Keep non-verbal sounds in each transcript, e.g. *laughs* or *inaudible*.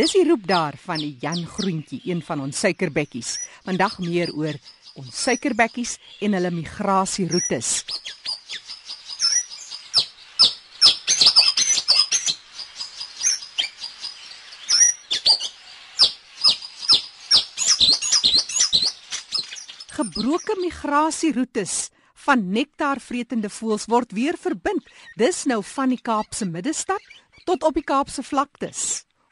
Dis die roep daar van die Jan Groentjie, een van ons suikerbekkies. Vandag meer oor ons suikerbekkies en hulle migrasieroetes. Gebroke migrasieroetes van nektarvretende voëls word weer verbind. Dis nou van die Kaapse middestad tot op die Kaapse vlaktes.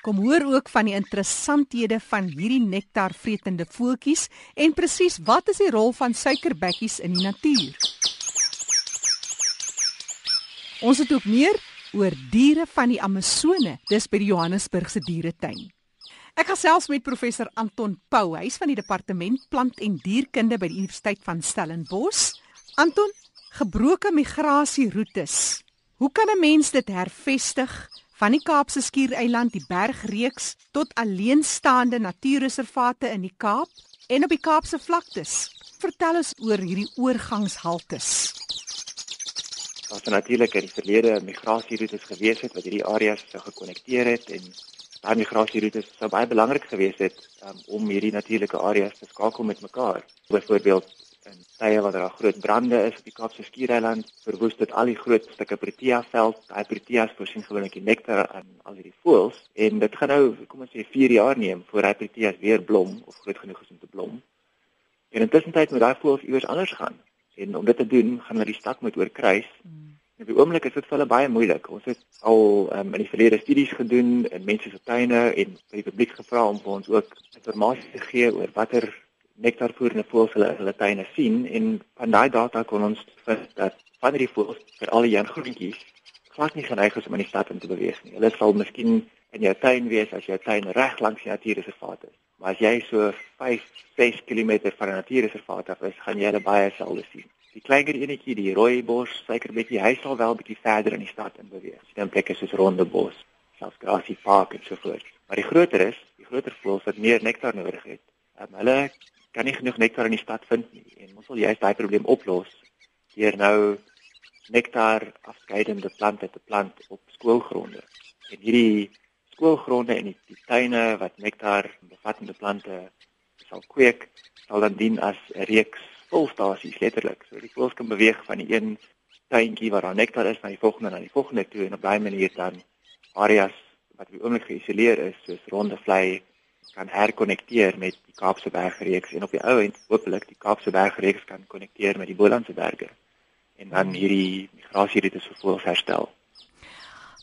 Kom hoor ook van die interessanthede van hierdie nektarvretende voeltjies en presies wat is die rol van suikerbekkies in die natuur. Ons het ook meer oor diere van die Amazone, dis by die Johannesburgse dieretuin. Ek gesels met professor Anton Pau, hy is van die departement plant en dierkunde by die Universiteit van Stellenbosch. Anton, gebroke migrasieroetes. Hoe kan 'n mens dit hervestig van die Kaapse Skiereiland, die Bergreeks tot alleenstaande natuurreservate in die Kaap en op die Kaapse vlaktes? Vertel ons oor hierdie oorgangshaltes. Daar was natuurlik in die verlede migrasieroutes gewees het wat hierdie areas sou gekonnekteer het en daai migrasieroutes sou baie belangrik gewees het um, om hierdie natuurlike areas te skakel met mekaar. Byvoorbeeld in tye wanneer daar groot brande is op die Kaapse Skiereiland, verwoes dit al die groot stukke protea veld. Daai proteas voorsien gewoonlik die nektar aan al hierdie voëls en dit gaan nou, kom ons sê 4 jaar neem voor daai proteas weer blom of groot genoeg is om te blom. En intussen tyd moet daai voëls iewers anders gaan. En om dit te doen, gaan hulle die stad moet oorkruis. Hmm. En op die oomblik is dit vir hulle baie moeilik. Ons het al um, in die verlede studies gedoen in mense se tuine en by die publiek gevra om vir ons ook inligting te gee oor watter nektarvoerende voëls hulle hulle tuine sien en van daai data kon ons vind dat van hierdie voëls vir al die jonggroentjies glad nie geneig is om in die stad in te beweeg nie. Hulle sal miskien in jou tuin wees as jou tuin reg langs die natuurreservaat is. Maar as jy so 5, 6 km van 'n natuurreservaat af is, gaan jy hulle baie selde sien. Die kleiner enetjie, die rooibos, seker bietjie, hy sal wel bietjie verder in die stad in beweeg. Dit is plekke soos Rondebos, selfs Grassy Park en so voort. Maar die groter is, die groter voëls wat meer nektar nodig het, um, hulle kan nie genoeg nektar in die stad vind nie en ons wil juist daai probleem oplos deur nou nektar afskeidende plante te plant op skoolgronde. En hierdie skoolgronde en die, die tuine wat nektar bevattende plante sal kweek, sal dan dien as 'n reeks volstasies letterlik. So die voëls kan beweeg van die een tuintjie waar daar nektar is na die volgende na die volgende toe en op daai manier dan areas wat op die oomblik geïsoleer is soos ronde vlei kan herkonnekteer met die Kaapse Bergreeks en op die ou end hopelik die Kaapse Bergreeks kan konnekteer met die Bolandse berge en dan hierdie migrasieroutes vervolg herstel.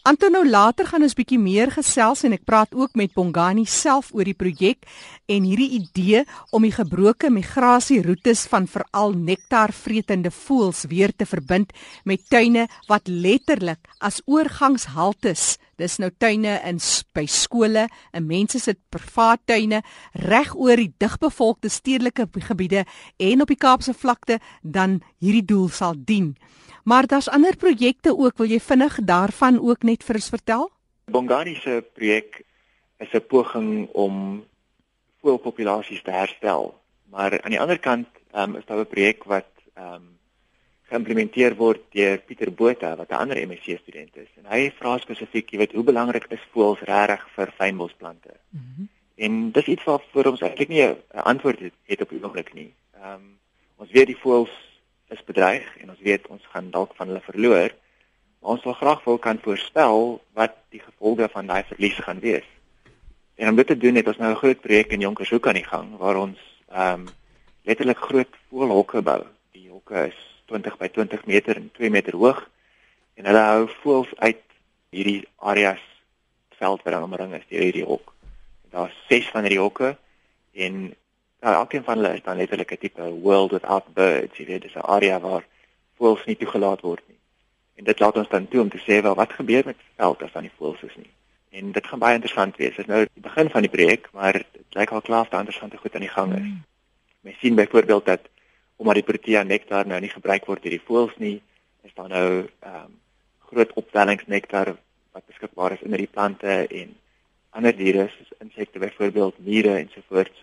Antonou later gaan ons bietjie meer gesels en ek praat ook met Bongani self oor die projek en hierdie idee om die gebroke migrasieroutes van veral nektarvretende voëls weer te verbind met tuine wat letterlik as oorgangshaltes dis nou tuine in by skole en mense se privaat tuine reg oor die digbevolkte stedelike gebiede en op die Kaapse vlakte dan hierdie doel sal dien. Maar daar's ander projekte ook, wil jy vinnig daarvan ook net vir ons vertel? Bongani se projek is 'n poging om voëlpopulasies te herstel. Maar aan die ander kant um, is daar 'n projek wat ehm um, geïmplementeer word deur Pieter Botha wat 'n ander MSc student is. En hy vra spesifiek, jy weet, hoe belangrik is voëls regtig vir fynbosplante? Mm -hmm. En dis iets wat vir ons eintlik nie 'n antwoord het, het op die oomblik nie. Ehm um, ons weet die voëls is bedreig en ons weet ons gaan dalk van hulle verloor. Maar ons wil graag wil kan voorspel wat die gevolge van daai verlies gaan wees. En om dit te doen het ons nou 'n groot projek in Jonkershoek aan die gang waar ons ehm um, letterlik groot voëlhokke bou. Die hokke is 20 by 20 meter en 2 meter hoog en hulle hou voëls uit hierdie areas veld wat dan omring is deur hierdie hok. Daar's 6 van hierdie hokke en Ja, elkeen van hulle is dan letterlik 'n tipe world without birds, jy weet, dis 'n area waar voëls nie toegelaat word nie. En dit laat ons dan toe om te sê wel wat gebeur met veld as dan die voëls is nie. En dit gaan baie interessant wees. Dit is nou die begin van die projek, maar dit lyk al klaar dat interessante goed aan die gang is. Mm. Mens sien byvoorbeeld dat omdat die protea nektar nou nie gebruik word deur die voëls nie, is daar nou ehm um, groot optellings nektar wat beskikbaar is in die plante en ander diere soos insekte byvoorbeeld mure ensovoorts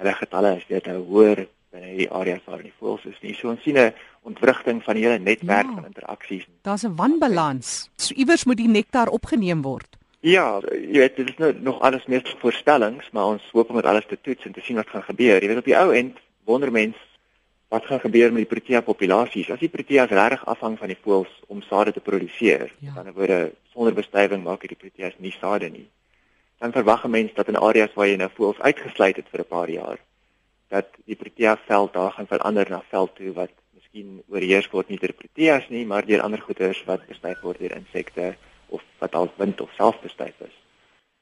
hulle getalle is dit nou hoër binne hierdie areas waar die voëls is nie. So ons sien 'n ontwrigting van die hele netwerk ja, van interaksies. Daar's 'n wanbalans. So iewers moet die nektar opgeneem word. Ja, jy weet dit is nou nog alles meer voorstellings, maar ons hoop om dit alles te toets en te sien wat gaan gebeur. Jy weet op die ou end wonder mens wat gaan gebeur met die protea populasies as die proteas regtig afhang van die voëls om sade te produseer. Ja. Dan word sonder bestuiving maak die proteas nie sade nie. Dan verwag 'n mens dat in areas waar jy nou voëls uitgesluit het vir 'n paar jaar, dat die protea veld daar gaan verander na veld toe wat miskien oorheers word nie deur proteas nie, maar deur ander goeters wat bestuif word deur insekte of wat al wind of self bestuif is.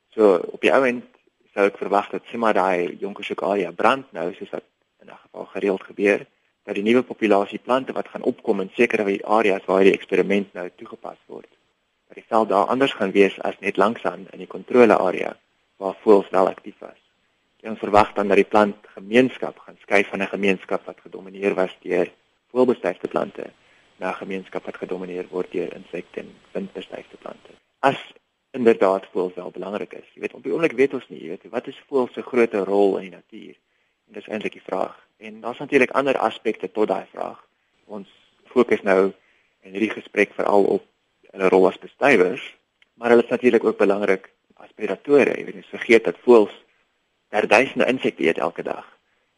So op die ouend sou ek verwag dat sima daai jonkersoekaria brand nou soos wat in 'n geval gereeld gebeur dat die nuwe populasie plante wat gaan opkom in sekere areas waar die eksperiment nou toegepas word dat die veld daar anders gaan wees as net langsaan in die kontrole area waar voëls wel aktief was. Jy verwag dan dat die plantgemeenskap gaan skuif van 'n gemeenskap wat gedomeineer was deur voëlbestuifde plante na gemeenskap wat gedomeineer word deur insekte en windbestuifde plante. As inderdaad voëls wel belangrik is. Jy weet op die oomblik weet ons nie, jy weet wat is voëls se groot rol in die natuur? En dis eintlik die vraag. En daar's natuurlik ander aspekte tot daai vraag. Ons fokus nou in hierdie gesprek veral op hulle rol as bestuivers, maar hulle is natuurlik ook belangrik as predatore. Jy weet, ons vergeet dat voëls derduisende insekte eet elke dag.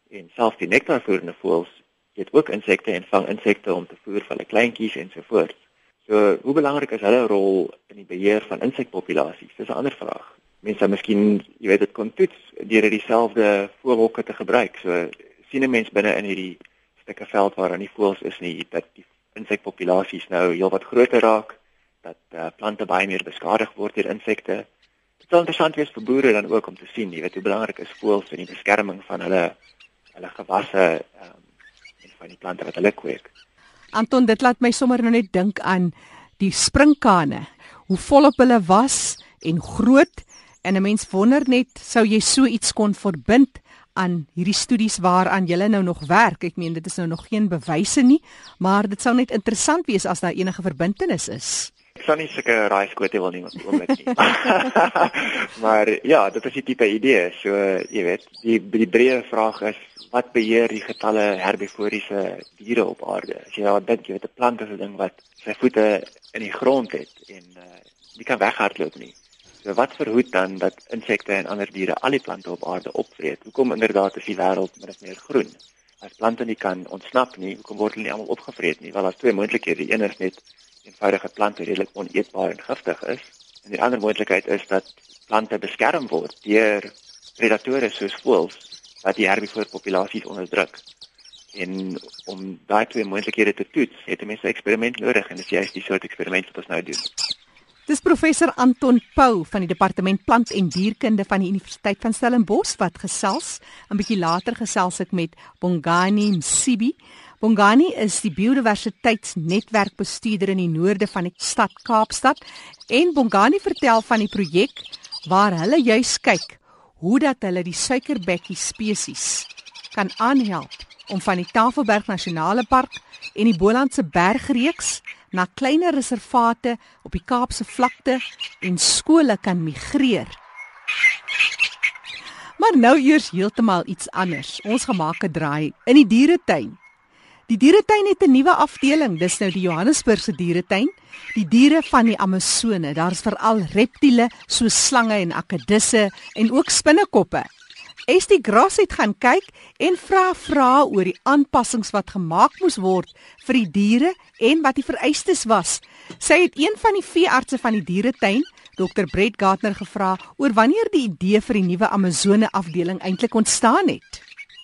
En selfs die nektarvoerende voëls eet ook insekte en vang insekte om te voer vir hulle kleintjies en so voort. So, hoe belangrik is hulle rol in die beheer van insekpopulasies? Dis 'n ander vraag. Mense miskien, jy weet dit kon toets deur dieselfde voëlhokke te gebruik. So, sien 'n mens binne in hierdie stukke veld waar daar nie voëls is nie, dat die insekpopulasies nou heelwat groter raak, dat uh, plante baie meer beskadig word deur insekte. Dit sal interessant wees vir boere dan ook om te sien, jy weet hoe belangrik is voëls in die beskerming van hulle hulle gewasse um, van die plante wat hulle kweek. Anton, dit laat my sommer nou net dink aan die sprinkane. Hoe volop hulle was en groot en 'n mens wonder net sou jy so iets kon verbind aan hierdie studies waaraan jy nou nog werk. Ek meen dit is nou nog geen bewyse nie, maar dit sou net interessant wees as daar enige verbintenis is. Ek sal nie seker raaiskote wil nie oomblik nie. *laughs* maar ja, dit is 'n tipe idee. So jy weet, die die breë vraag is wat beheer die getalle herbivoriese diere op aarde? As jy daar dink, jy weet 'n plant is 'n ding wat sy voete in die grond het en uh nie kan weghardloop nie. Wat verhoed dan dat insekte en ander diere al die plante op aarde opvreet? Hoekom inderdaad is die wêreld of meer groen? As plante nie kan ontsnap nie, hoekom word hulle nie almal opgevreet nie? Wel, daar's twee moontlikhede. Die een is net eenvoudige plante redelik oneetbaar en giftig is. En die ander moontlikheid is dat plante beskerm word deur predatore soos voëls wat die herbivore populasies onderdruk. En om daai twee moontlikhede te toets, het mense 'n eksperiment nodig en dis juist die soort eksperiment wat ons nou doen. Dis professor Anton Pau van die departement plant en dierkunde van die Universiteit van Stellenbosch wat gesels. 'n Bietjie later gesels ek met Bongani Msibi. Bongani is die biodiversiteitsnetwerkbestuurder in die noorde van die stad Kaapstad en Bongani vertel van die projek waar hulle juis kyk hoe dat hulle die suikerbekkie spesies kan aanhelp om van die Tafelberg Nasionale Park en die Bolandse Bergreeks na kleiner reservate op die Kaapse vlakte en skole kan migreer. Maar nou eers heeltemal iets anders. Ons gemaak 'n draai in die dieretuin. Die dieretuin het 'n nuwe afdeling, dis nou die Johannesburgse dieretuin. Die diere van die Amazone, daar's veral reptiele soos slange en akedisse en ook spinnekoppe. Estie Gras het gaan kyk en vra vrae oor die aanpassings wat gemaak moes word vir die diere en wat die vereistes was. Sy het een van die veeartse van die dieretuin, Dr. Brett Gardner gevra oor wanneer die idee vir die nuwe Amazone afdeling eintlik ontstaan het.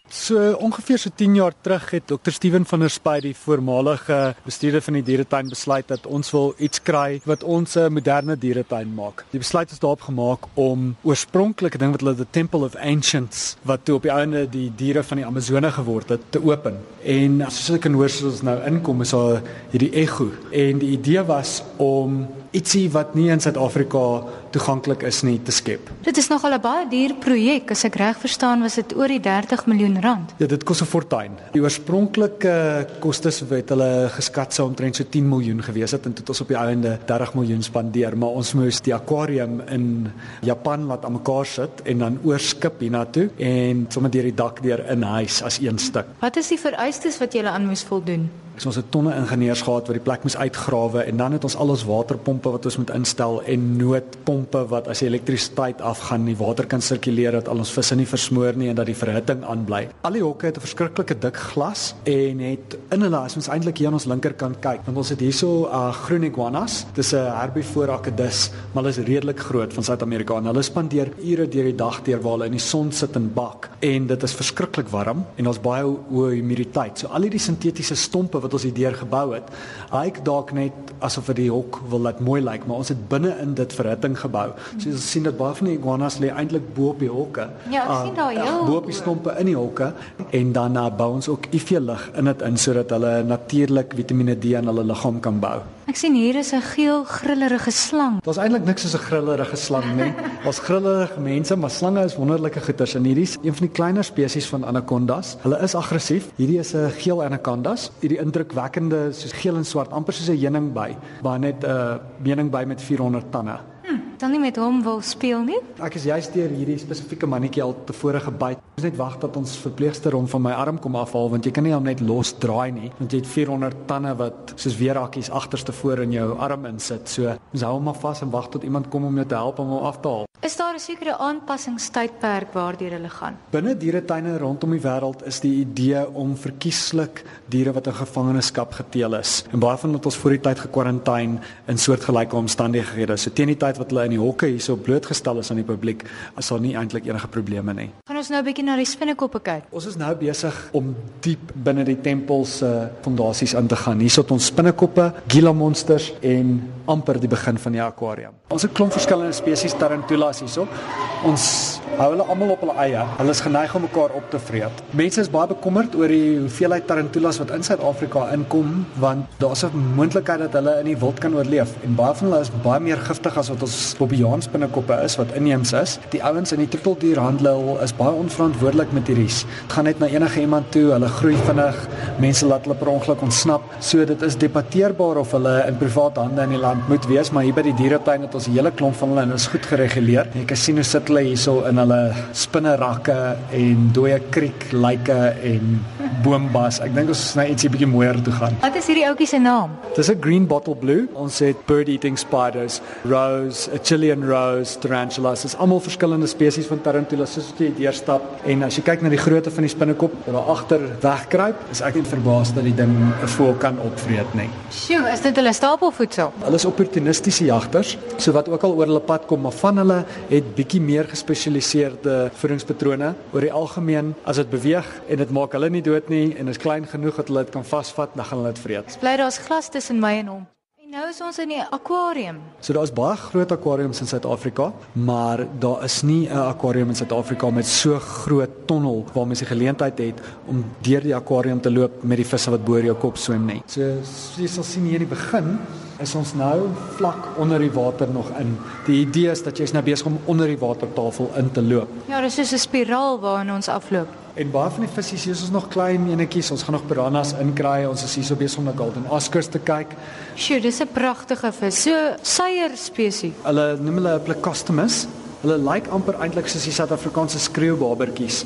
So ongeveer so 10 jaar terug het Dr Steven van der Spy die voormalige bestuurder van die dieretuin besluit dat ons wil iets kry wat ons 'n moderne dieretuin maak. Die besluit is daarop gemaak om oorspronklike ding wat hulle the Temple of Ancients wat toe op die einde die diere van die Amazone geword het te open. En soos ek kan hoor soos ons nou inkom is daar hierdie ego en die idee was om ietsie wat nie in Suid-Afrika toeganklik is nie te skep. Dit is nogal 'n baie duur projek, as ek reg verstaan was dit oor die 30 miljoen rand. Ja, dit kos 'n fortuin. Die oorspronklike kostes het hulle geskat sou omtrent so 10 miljoen gewees het en dit het ons op die einde 30 miljoen spandeer, maar ons moes die akwarium in Japan laat aan mekaar sit en dan oorskip hiernatoe en sommer deur die dak deur in huis as een stuk. Wat is die vereistes wat jy aan moes voldoen? So ons het tonne ingenieurs gehad wat die plek moes uitgrawe en dan het ons al ons waterpompe wat ons moet instel en noodpompe wat as die elektrisiteit afgaan, die water kan sirkuleer dat al ons visse nie versmoor nie en dat die verhitting aanbly. Al die hokke het 'n verskriklike dik glas en het in hulle as ons eintlik hier aan ons linkerkant kyk, want ons het hierso 'n uh, groen iguanas. Dis 'n herbivore akedus, maar hulle is redelik groot van Suid-Amerika en hulle spandeer ure deur die dag deur waar hulle in die son sit en bak en dit is verskriklik warm en daar's baie hoë humiditeit. So al hierdie sintetiese stompe wat ons hier deur gebou het, hyk dalk net asof dit die hok wil laat mooi lyk, maar ons het binne in dit verhitting. So jy sien dat baie van die iguanas lê eintlik bo op die hokke. Ja, ek sien daar uh, heel bo op die stompe in die hokke en dan uh, bou ons ook UV lig in dit in sodat hulle natuurlik Vitamiene D in hulle liggaam kan bou. Ek sien hier is 'n geel grillerige slang. Daar's eintlik niks soos 'n grillerige slang nie. *laughs* Daar's grillerige mense, maar slange is wonderlike goeters en hierdie is een van die kleiner spesies van anacondas. Hulle is aggressief. Hierdie is 'n geel anacondas. Hierdie indrukwekkende soos geel en swart, amper soos 'n heuningby, maar net 'n uh, meuningby met 400 tande. Dan nie met hom wil speel nie. Ek is juist deur hierdie spesifieke mannetjie al tevore gebyt. Ons net wag dat ons verpleegster hom van my arm kom afhaal want jy kan nie hom net los draai nie want jy het 400 tande wat soos weerhakkies agterste voor in jou arm insit. So ons hou hom maar vas en wag tot iemand kom om jou te help om hom af te haal. Is daar 'n sekere aanpassingstydperk waardeur hulle gaan? Binne dieretuine rondom die wêreld is die idee om verkieslik diere wat in gevangenskap geteel is. En baie van hulle het ons voor die tyd gekwarantyne in soortgelyke omstandighede. So teen die tyd wat hulle in die hokke hierso blootgestel is aan die publiek, is daar nie eintlik enige probleme nie. Gaan ons nou 'n bietjie na die spinnekoppe kyk. Ons is nou besig om diep binne die tempel se fondasies in te gaan. Hier sit ons spinnekoppe, Gila monsters en amper die begin van die akwarium. Ons het klomp verskillende spesies tarantulas hierso. Ons hou hulle almal op hulle eie. Hulle is geneig om mekaar op te vreet. Mense is baie bekommerd oor die hoeveelheid tarantulas wat in Suid-Afrika inkom want daar's 'n moontlikheid dat hulle in die wild kan oorleef en baie van hulle is baie meer giftig as wat ons bobbejaansbinnekoppe is wat inheems is. Die ouens in die troeteldierhandel is baie onverantwoordelik met hierdie. Dit gaan net na enige iemand toe, hulle groei vinnig, mense laat hulle per ongeluk ontsnap. So dit is debatteerbaar of hulle in privaat hande in die land moet wees, maar hier by die dieretuin het ons 'n hele klomp van hulle en is goed gereguleer. Kan sien hoe sit hulle hierso in hulle spinnerakke en dooie kriek lyke en boombas. Ek dink ons is nou ietsie bietjie mooier toe gaan. Wat is hierdie ouetjie se naam? Dis 'n green bottle blue. Ons het bird eating spiders, rose, a Chilean rose, tarantulas. Dis almal verskillende spesies van tarantulas soos wat jy deurstap en as jy kyk na die grootte van die spinnekop wat daar agter wegkruip, is ek net verbaas dat die ding 'n voël kan opvreet, nê. Nee. Sjoe, is dit hulle stapelvoedsel? Hulle is opportunistiese jagters, so wat ook al oor hulle pad kom, maar van hulle het bietjie meer gespesialiseerde voedingspatrone. Oor die algemeen, as dit beweeg en dit maak hulle nie dood nie en is klein genoeg dat hulle dit kan vasvat, dan gaan hulle dit vreet. Bly daar's glas tussen my en hom. En nou is ons in die akwarium. So daar's baie groot akwariums in Suid-Afrika, maar daar is nie 'n akwarium in Suid-Afrika met so groot tonnel waar mens die geleentheid het om deur die akwarium te loop met die visse wat bo jou kop swem nie. So jy sal sien hier in die begin is ons nou vlak onder die water nog in. Die idee is dat jy's nou besig om onder die watertafel in te loop. Ja, dis soos 'n spiraal waarin ons afloop. En baie van die visse hier is ons nog klein enetjies. Ons gaan nog piranhas inkry. Ons is hier so besig om na golden oscars te kyk. Sjoe, dis 'n pragtige vis. So suier spesies. Hulle noem hulle plecostomus. Hulle lyk amper eintlik soos die Suid-Afrikaanse skreeubabertjies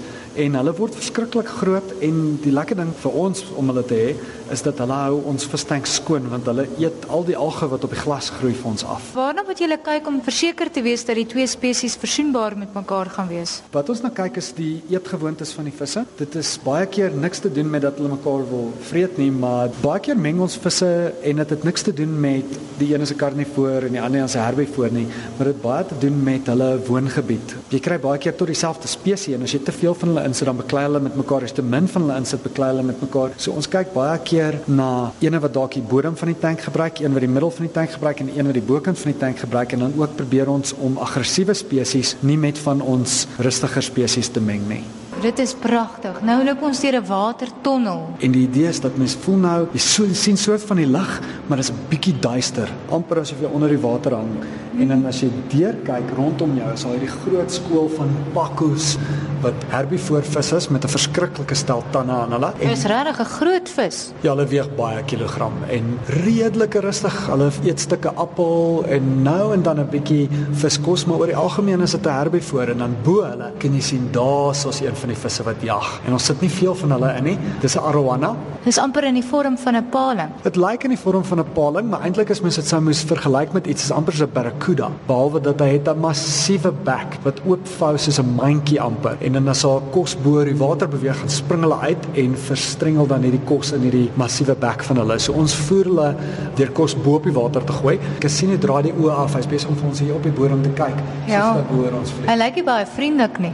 en hulle word verskriklik groot en die lekker ding vir ons om hulle te hê is dat hulle hou ons vistank skoon want hulle eet al die alge wat op die glas groei vir ons af. Waarna moet jy kyk om verseker te wees dat die twee spesies versoenbaar met mekaar gaan wees? Wat ons nou kyk is die eetgewoontes van die visse. Dit is baie keer niks te doen met dat hulle mekaar wil vreet nie, maar baie keer meng ons visse en dit het niks te doen met die een is 'n karnivoor en die ander is 'n herbivoor nie, maar dit baie te doen met hulle woongebied. Jy kry baie keer tot dieselfde spesies en as jy te veel van hulle insit dan beklei hulle met mekaar, as te min van hulle insit beklei hulle met mekaar. So ons kyk baie keer na ene wat dalk die bodem van die tank gebruik, een wat die middel van die tank gebruik en een wat die bokant van die tank gebruik en dan ook probeer ons om aggressiewe spesies nie met van ons rustiger spesies te meng nie. Dit is pragtig. Nou loop ons deur 'n watertonnel. En die idee is dat mens voel nou, jy so, sien soort van die lig, maar dit is 'n bietjie duister, amper asof jy onder die water hang En dan as jy deur kyk rondom jou, is daar hierdie groot skool van pakkoes wat herbivore is met 'n verskriklike stel tande aan hulle. Dit is regtig 'n groot vis. Ja, hulle weeg baie kilogram en redelike rustig. Hulle eet stukke appel en nou en dan 'n bietjie viskos, maar oor die algemeen is dit 'n herbivore en dan bo hulle kan jy sien daar's ons een van die visse wat jag. En ons sit nie veel van hulle in nie. Dis 'n arowana. Dis amper in die vorm van 'n paling. Dit lyk in die vorm van 'n paling, maar eintlik is mens dit sou moes vergelyk met iets is amper so 'n barracuda, behalwe dat hy het 'n massiewe bek wat oopvou soos 'n mandjie amper. En dan as haar kos bo die water beweeg, gaan spring hulle uit en verstrengel dan hierdie kos in hierdie massiewe bek van hulle. So ons voer hulle deur kos bo op die water te gooi. Hy draai die oë af. Hy's besig om vir ons hier op die bodem te kyk. Ja. So boor ons vlieg. Hy lyk nie baie vriendelik nie.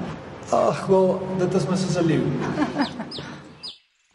Ag, wel, dit is mos soos 'n leeu.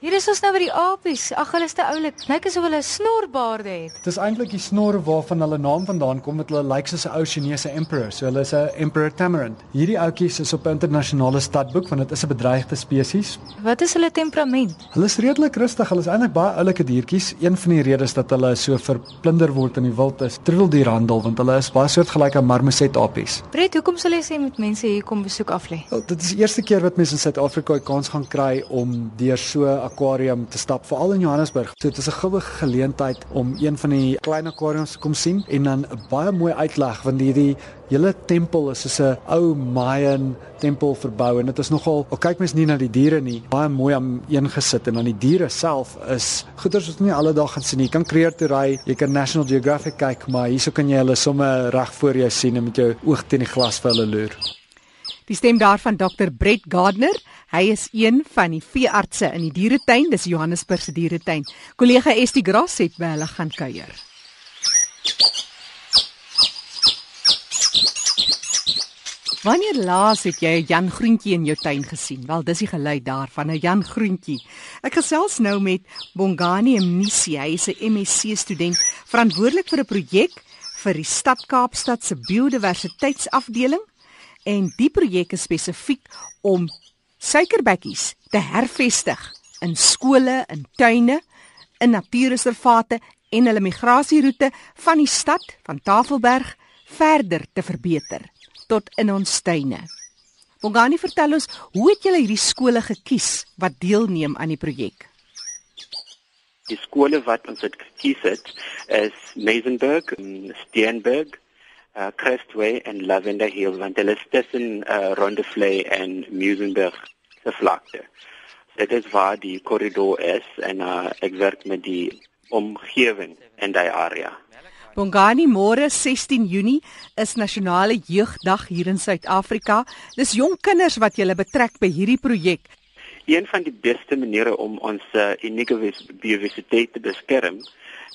Hier is ons nou by die apies. Ag, hulle is te oulik. Lyk asof hulle snorbaarde het. Dis eintlik die snorre waarvan hulle naam vandaan kom met hulle lyk soos 'n ou Chinese emperor. So hulle is 'n emperor tamarin. Hierdie ouetjies is op 'n internasionale stadboek want dit is 'n bedreigde spesies. Wat is hulle temperament? Hulle is redelik rustig. Hulle is eintlik baie oulike diertjies. Een van die redes dat hulle so verplunder word in die wild is troeteldierhandel want hulle is baie soortgelyk aan marmoset apies. Bret, hoekom sal jy sê moet mense hier kom besoek af lê? Wel, dit is die eerste keer wat mense in Suid-Afrika 'n kans gaan kry om deur so 'n aquarium te stap, veral in Johannesburg. So dit is 'n goue geleentheid om een van die klein aquariums te kom sien en dan 'n baie mooi uitleg want hierdie hele tempel is soos 'n ou Mayan tempel verbou en dit is nogal, al kyk mens nie na die diere nie, baie mooi aan een gesit en dan die diere self is goeders wat jy nie alledag gaan sien nie. Jy kan kreer toe ry, jy kan National Geographic kyk, maar hierso kan jy hulle sommer reg voor jou sien en met jou oog teen die glas vir hulle loer. Die stem daarvan Dr Brett Gardner. Hy is een van die veeartse in die dieretuin, dis Johannesburg se dieretuin. Kollega Estie Gras het by hulle gaan kuier. Wanneer laas het jy 'n Jan Groentjie in jou tuin gesien? Wel, dis die geluid daarvan 'n Jan Groentjie. Ek gesels nou met Bongani Mnisi, hy is 'n MSc student verantwoordelik vir 'n projek vir die Stad Kaapstad se biodiversiteitsafdeling en die projek is spesifiek om suikerbekkies te hervestig in skole, in tuine, in natuurreservate en hulle migrasieroete van die stad van Tafelberg verder te verbeter tot in ons tuine. Bongani vertel ons, hoe het julle hierdie skole gekies wat deelneem aan die projek? Die skole wat ons het gekies het is Maisenberg, Steenberg, uh, Crestway en Lavender Hill want hulle is tussen uh, Rondevlei en Musenberg se vlakte. Dit is waar die korridor is en uh, ek werk met die omgewing in daai area. Bongani môre 16 Junie is nasionale jeugdag hier in Suid-Afrika. Dis jong kinders wat jy betrek by hierdie projek. Een van die beste maniere om ons uh, unieke biodiversiteit te beskerm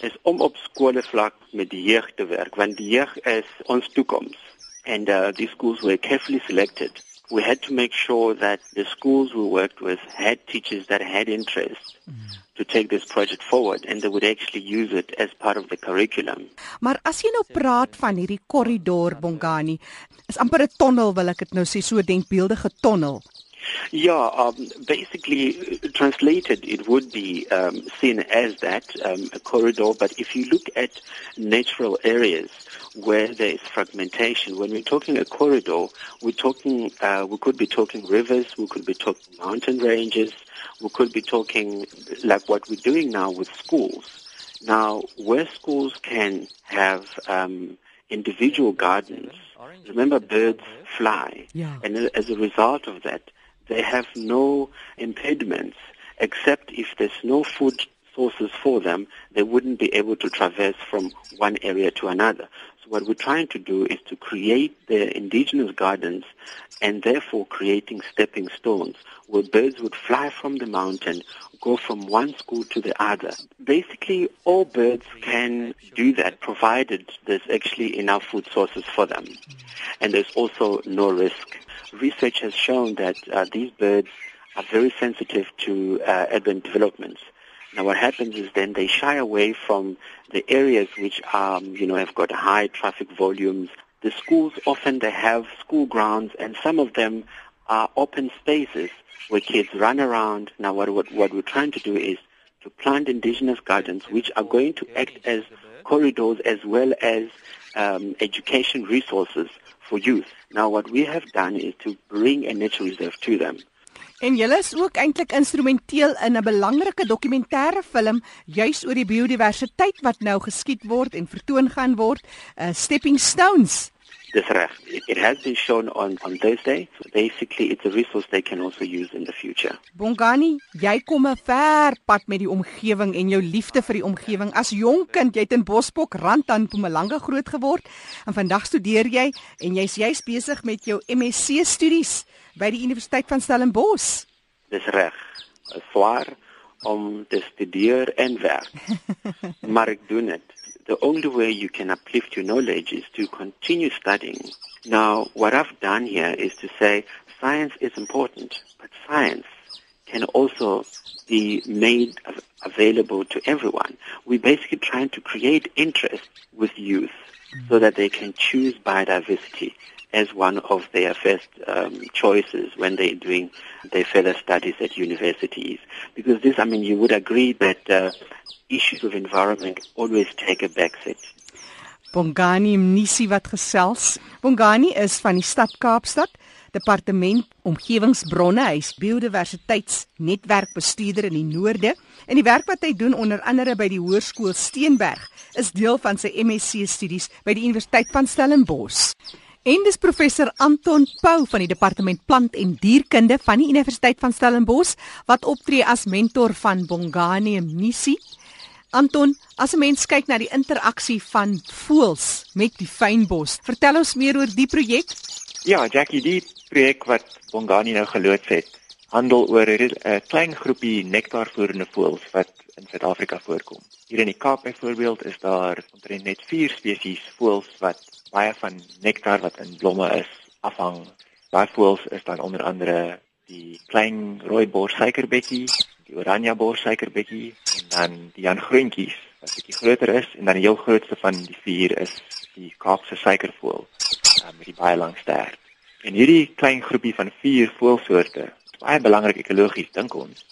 is om op skole vlak met die jeug te werk want die jeug is ons toekoms. And uh, these schools were carefully selected. We had to make sure that the schools we worked with had teachers that had interest. Mm to take this project forward and they would actually use it as part of the curriculum. Maar as jy nou praat van hierdie korridor Bongani, is amper 'n tonnel wil ek dit nou sê, so denkbeeldige tonnel. Yeah, um, basically translated, it would be um, seen as that um, a corridor. But if you look at natural areas where there is fragmentation, when we're talking a corridor, we're talking, uh, we could be talking rivers, we could be talking mountain ranges, we could be talking like what we're doing now with schools. Now, where schools can have um, individual gardens, remember birds fly, yeah. and as a result of that, they have no impediments except if there's no food sources for them, they wouldn't be able to traverse from one area to another. So what we're trying to do is to create the indigenous gardens and therefore creating stepping stones where birds would fly from the mountain, go from one school to the other. Basically, all birds can do that provided there's actually enough food sources for them. And there's also no risk. Research has shown that uh, these birds are very sensitive to uh, urban developments. Now what happens is then they shy away from the areas which um, you know have got high traffic volumes. The schools often they have school grounds and some of them are open spaces where kids run around. Now what what, what we're trying to do is to plant indigenous gardens which are going to act as corridors as well as um, education resources for youth. Now what we have done is to bring a nature reserve to them. En julle is ook eintlik instrumenteel in 'n belangrike dokumentêre film juis oor die biodiversiteit wat nou geskied word en vertoon gaan word, uh, Stepping Stones. Dis reg. It has been shown on on Thursday. So basically it's a resource they can also use in the future. Bongani, jy kom 'n ver pad met die omgewing en jou liefde vir die omgewing. As jong kind, jy het in Bosbok rand aan Mpumalanga groot geword en vandag studeer jy en jy's juis besig met jou MSc studies by die Universiteit van Stellenbosch. Dis reg. Swaar om te studeer en werk. *laughs* maar ek doen dit. The only way you can uplift your knowledge is to continue studying. Now, what I've done here is to say science is important, but science can also be made available to everyone. We're basically trying to create interest with youth so that they can choose biodiversity as one of their first um, choices when they're doing their further studies at universities. Because this, I mean, you would agree that uh, issues of environment always take a backseat. Bongani Mnisi wat gesels. Bongani is van die stad Kaapstad, departement omgewingsbronne, hy's biodiversiteitsnetwerkbestuurder in die noorde en die werk wat hy doen onder andere by die hoërskool Steenberg is deel van sy MSc studies by die Universiteit van Stellenbosch. En dis professor Anton Pau van die departement plant en dierkunde van die Universiteit van Stellenbosch wat optree as mentor van Bongani Mnisi. Anton, as 'n mens kyk na die interaksie van voëls met die fynbos, vertel ons meer oor die projek. Ja, Jackie, die projek wat Bongani nou geloods het, handel oor 'n klein groepie nektarvoerende voëls wat in Suid-Afrika voorkom. Hier in die Kaap byvoorbeeld is daar omtrent net 4 spesies voëls wat baie van nektar wat in blomme is afhang. Daai voëls is dan onder andere die klein rooibos suikerbekkie, die oranje borssuikerbekkie en dan die Jan Groentjies wat bietjie groter is en dan die heel grootste van die vier is die Kaapse suikervoël uh, met die baie lang stert. En hierdie klein groepie van vier voëlsoorte is baie belangrik ekologies dink ons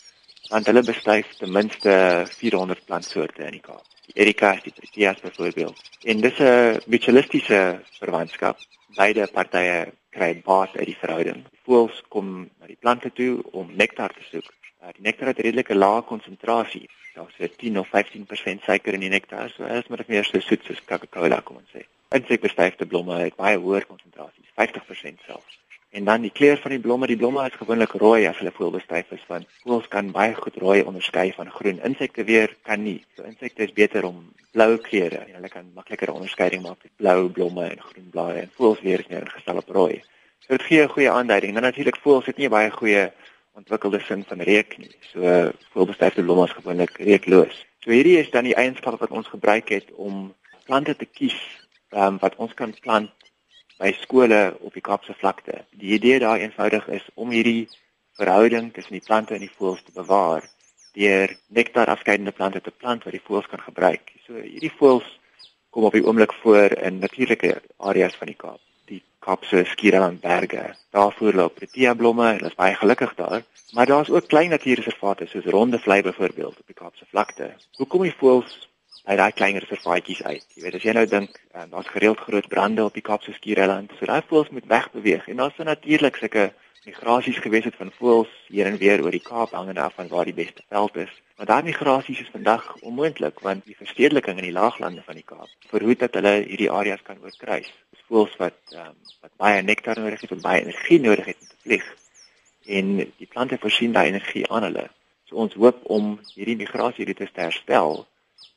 want hulle bestuif ten minste 400 plantsoorte in die Kaap. Die Erika, die Proteas byvoorbeeld. En dis 'n mutualistiese verwantskap. Beide partye kry baat uit die verhouding. Voëls kom na die plante toe om nektar te soek Uh, die nektar het redelike lae konsentrasie. Daar's so 10 of 15% suiker in die nektar, so is maar meer so soet soos Coca-Cola kom ons sê. Insekbestuifde blomme het baie hoër konsentrasies, 50% selfs. En dan die kleur van die blomme, die blomme is gewoonlik rooi as hulle voelbestuif is want voels kan baie goed rooi onderskei van groen. Insekte weer kan nie. So insekte is beter om blou kleure en hulle kan makliker onderskeiding maak tussen blou blomme en groen blare en voels weer is meer gestel op rooi. So dit gee 'n goeie aanduiding. Dan natuurlik voels het nie baie goeie ontwikkelde sin van reuk nie. So voorbestuifde blomme is gewoonlik reukloos. So hierdie is dan die eienskap wat ons gebruik het om plante te kies um, wat ons kan plant by skole op die Kaapse vlakte. Die idee daar eenvoudig is om hierdie verhouding tussen die plante en die voëls te bewaar deur nektar afskeidende plante te plant wat die voëls kan gebruik. So hierdie voëls kom op die oomblik voor in natuurlike areas van die Kaap. Kaapse Skiereilandberge. Daarvoor loop protea blomme hulle is baie gelukkig daar. Maar daar's ook klein natuurreservate soos Ronde Vlei byvoorbeeld op die Kaapse vlakte. Hoekom die voëls uit daai klein reservaatjies uit? Jy weet as jy nou dink, uh, daar's gereeld groot brande op die Kaapse Skiereiland, so daai voëls moet wegbeweeg en daar's natuurlik sulke migrasies gewees het van voëls hier en weer oor die Kaap hangende af van waar die beste veld is. Maar daai migrasies is vandag onmoontlik want die verstedeliking in die laaglande van die Kaap verhoed dat hulle hierdie areas kan oorkruis voëls wat um, wat baie nektar nodig het en baie energie nodig het om te vlieg. En die plante voorsien daai energie aan hulle. So ons hoop om hierdie migrasieroutes te herstel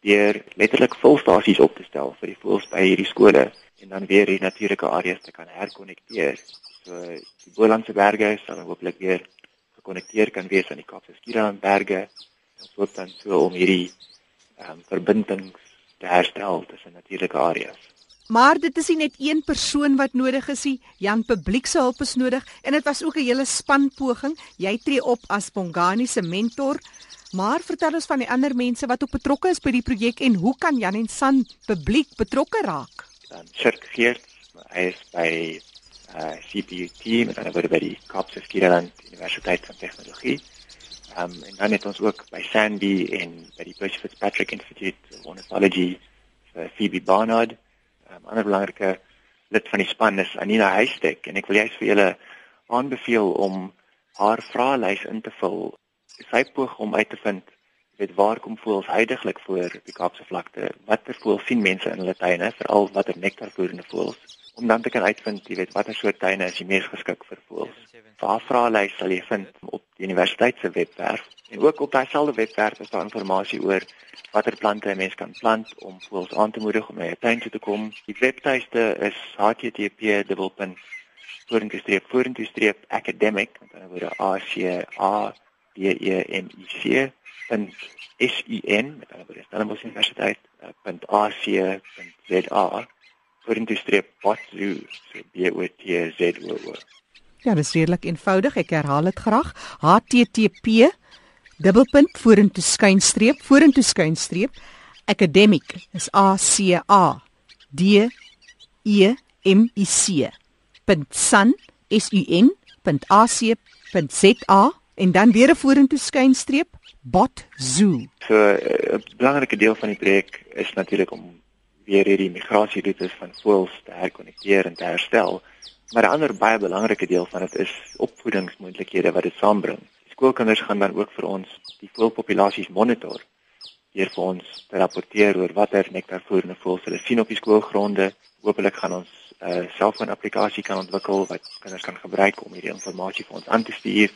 deur letterlik volstasies op te stel vir die voëls by hierdie skole en dan weer die natuurlike areas te kan herkonnekteer. So die Bolandse berge sal hopelik weer gekonnekteer kan wees aan die Kaapse Skiereilandberge. Ons hoop dan so om hierdie ehm um, verbindings te herstel tussen natuurlike areas. Maar dit is nie net een persoon wat nodig is nie. Jan publiek se hulp is nodig en dit was ook 'n hele span poging. Jy tree op as Bongani se mentor. Maar vertel ons van die ander mense wat ook betrokke is by die projek en hoe kan Jan en San publiek betrokke raak? Dan Sirk Geert, hy is by uh CPUT met ander woorde by die Kaapse Skiereiland Universiteit van Tegnologie. Um, en dan het ons ook by Sandy en by die Percy Fitzpatrick Institute of Ornithology vir Phoebe Barnard. Um, ander belangrike lid van die span is Anina Heistek en ek wil juist vir julle aanbeveel om haar vraelys in te vul. Sy poog om uit te vind weet waar kom voels heidaglik voor die Kaapse vlakte? Watter voels sien mense in hulle tuine, veral watter nektarvoerende voels? Om dan te kan uitvind, jy weet, watter soort tuine is die mees geskik vir voels? Waar vraelys sal jy vind die universiteit se webwerf en ook op dieselfde webwerf is daar inligting oor watter plante 'n mens kan plant om voels aan te moedig om na jou tuin toe te kom. Die webtuiste is http://academic, met ander woorde A C A D E M I C .sin met ander woorde Stellenbosch Universiteit .ac.za vorentoestreep botzo so b o t z o o Ja, dit is redelik eenvoudig. Ek herhaal dit graag. http dubbelpunt vorentoe skynstreep vorentoe skynstreep academic is a c a d e m i c .sun s u n .ac.za en dan weer 'n vorentoe skynstreep bot zoo. So eh, 'n belangrike deel van die projek is natuurlik om weer hierdie migrasieroutes van voëls te herkonnekteer en te herstel. Maar 'n ander baie belangrike deel van dit is opvoedingsmoontlikhede wat dit saambring. Die skoolkinders gaan dan ook vir ons die voëlpopulasies monitor hier vir ons te rapporteer oor watter nektarvoerende voëls hulle sien op die skoolgronde. Hoopelik gaan ons 'n uh, selfoon-applikasie kan ontwikkel wat kinders kan gebruik om hierdie inligting vir ons aan te stuur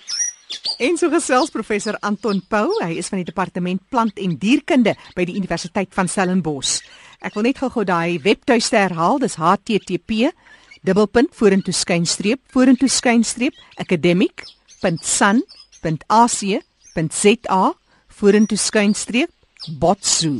En so gesels professor Anton Pau, hy is van die departement plant en dierkunde by die Universiteit van Stellenbosch. Ek wil net gou-gou daai webtuiste herhaal, dis http dubbelpunt vorentoe skynstreep vorentoe skynstreep academic.san.ac.za vorentoe skynstreep botsu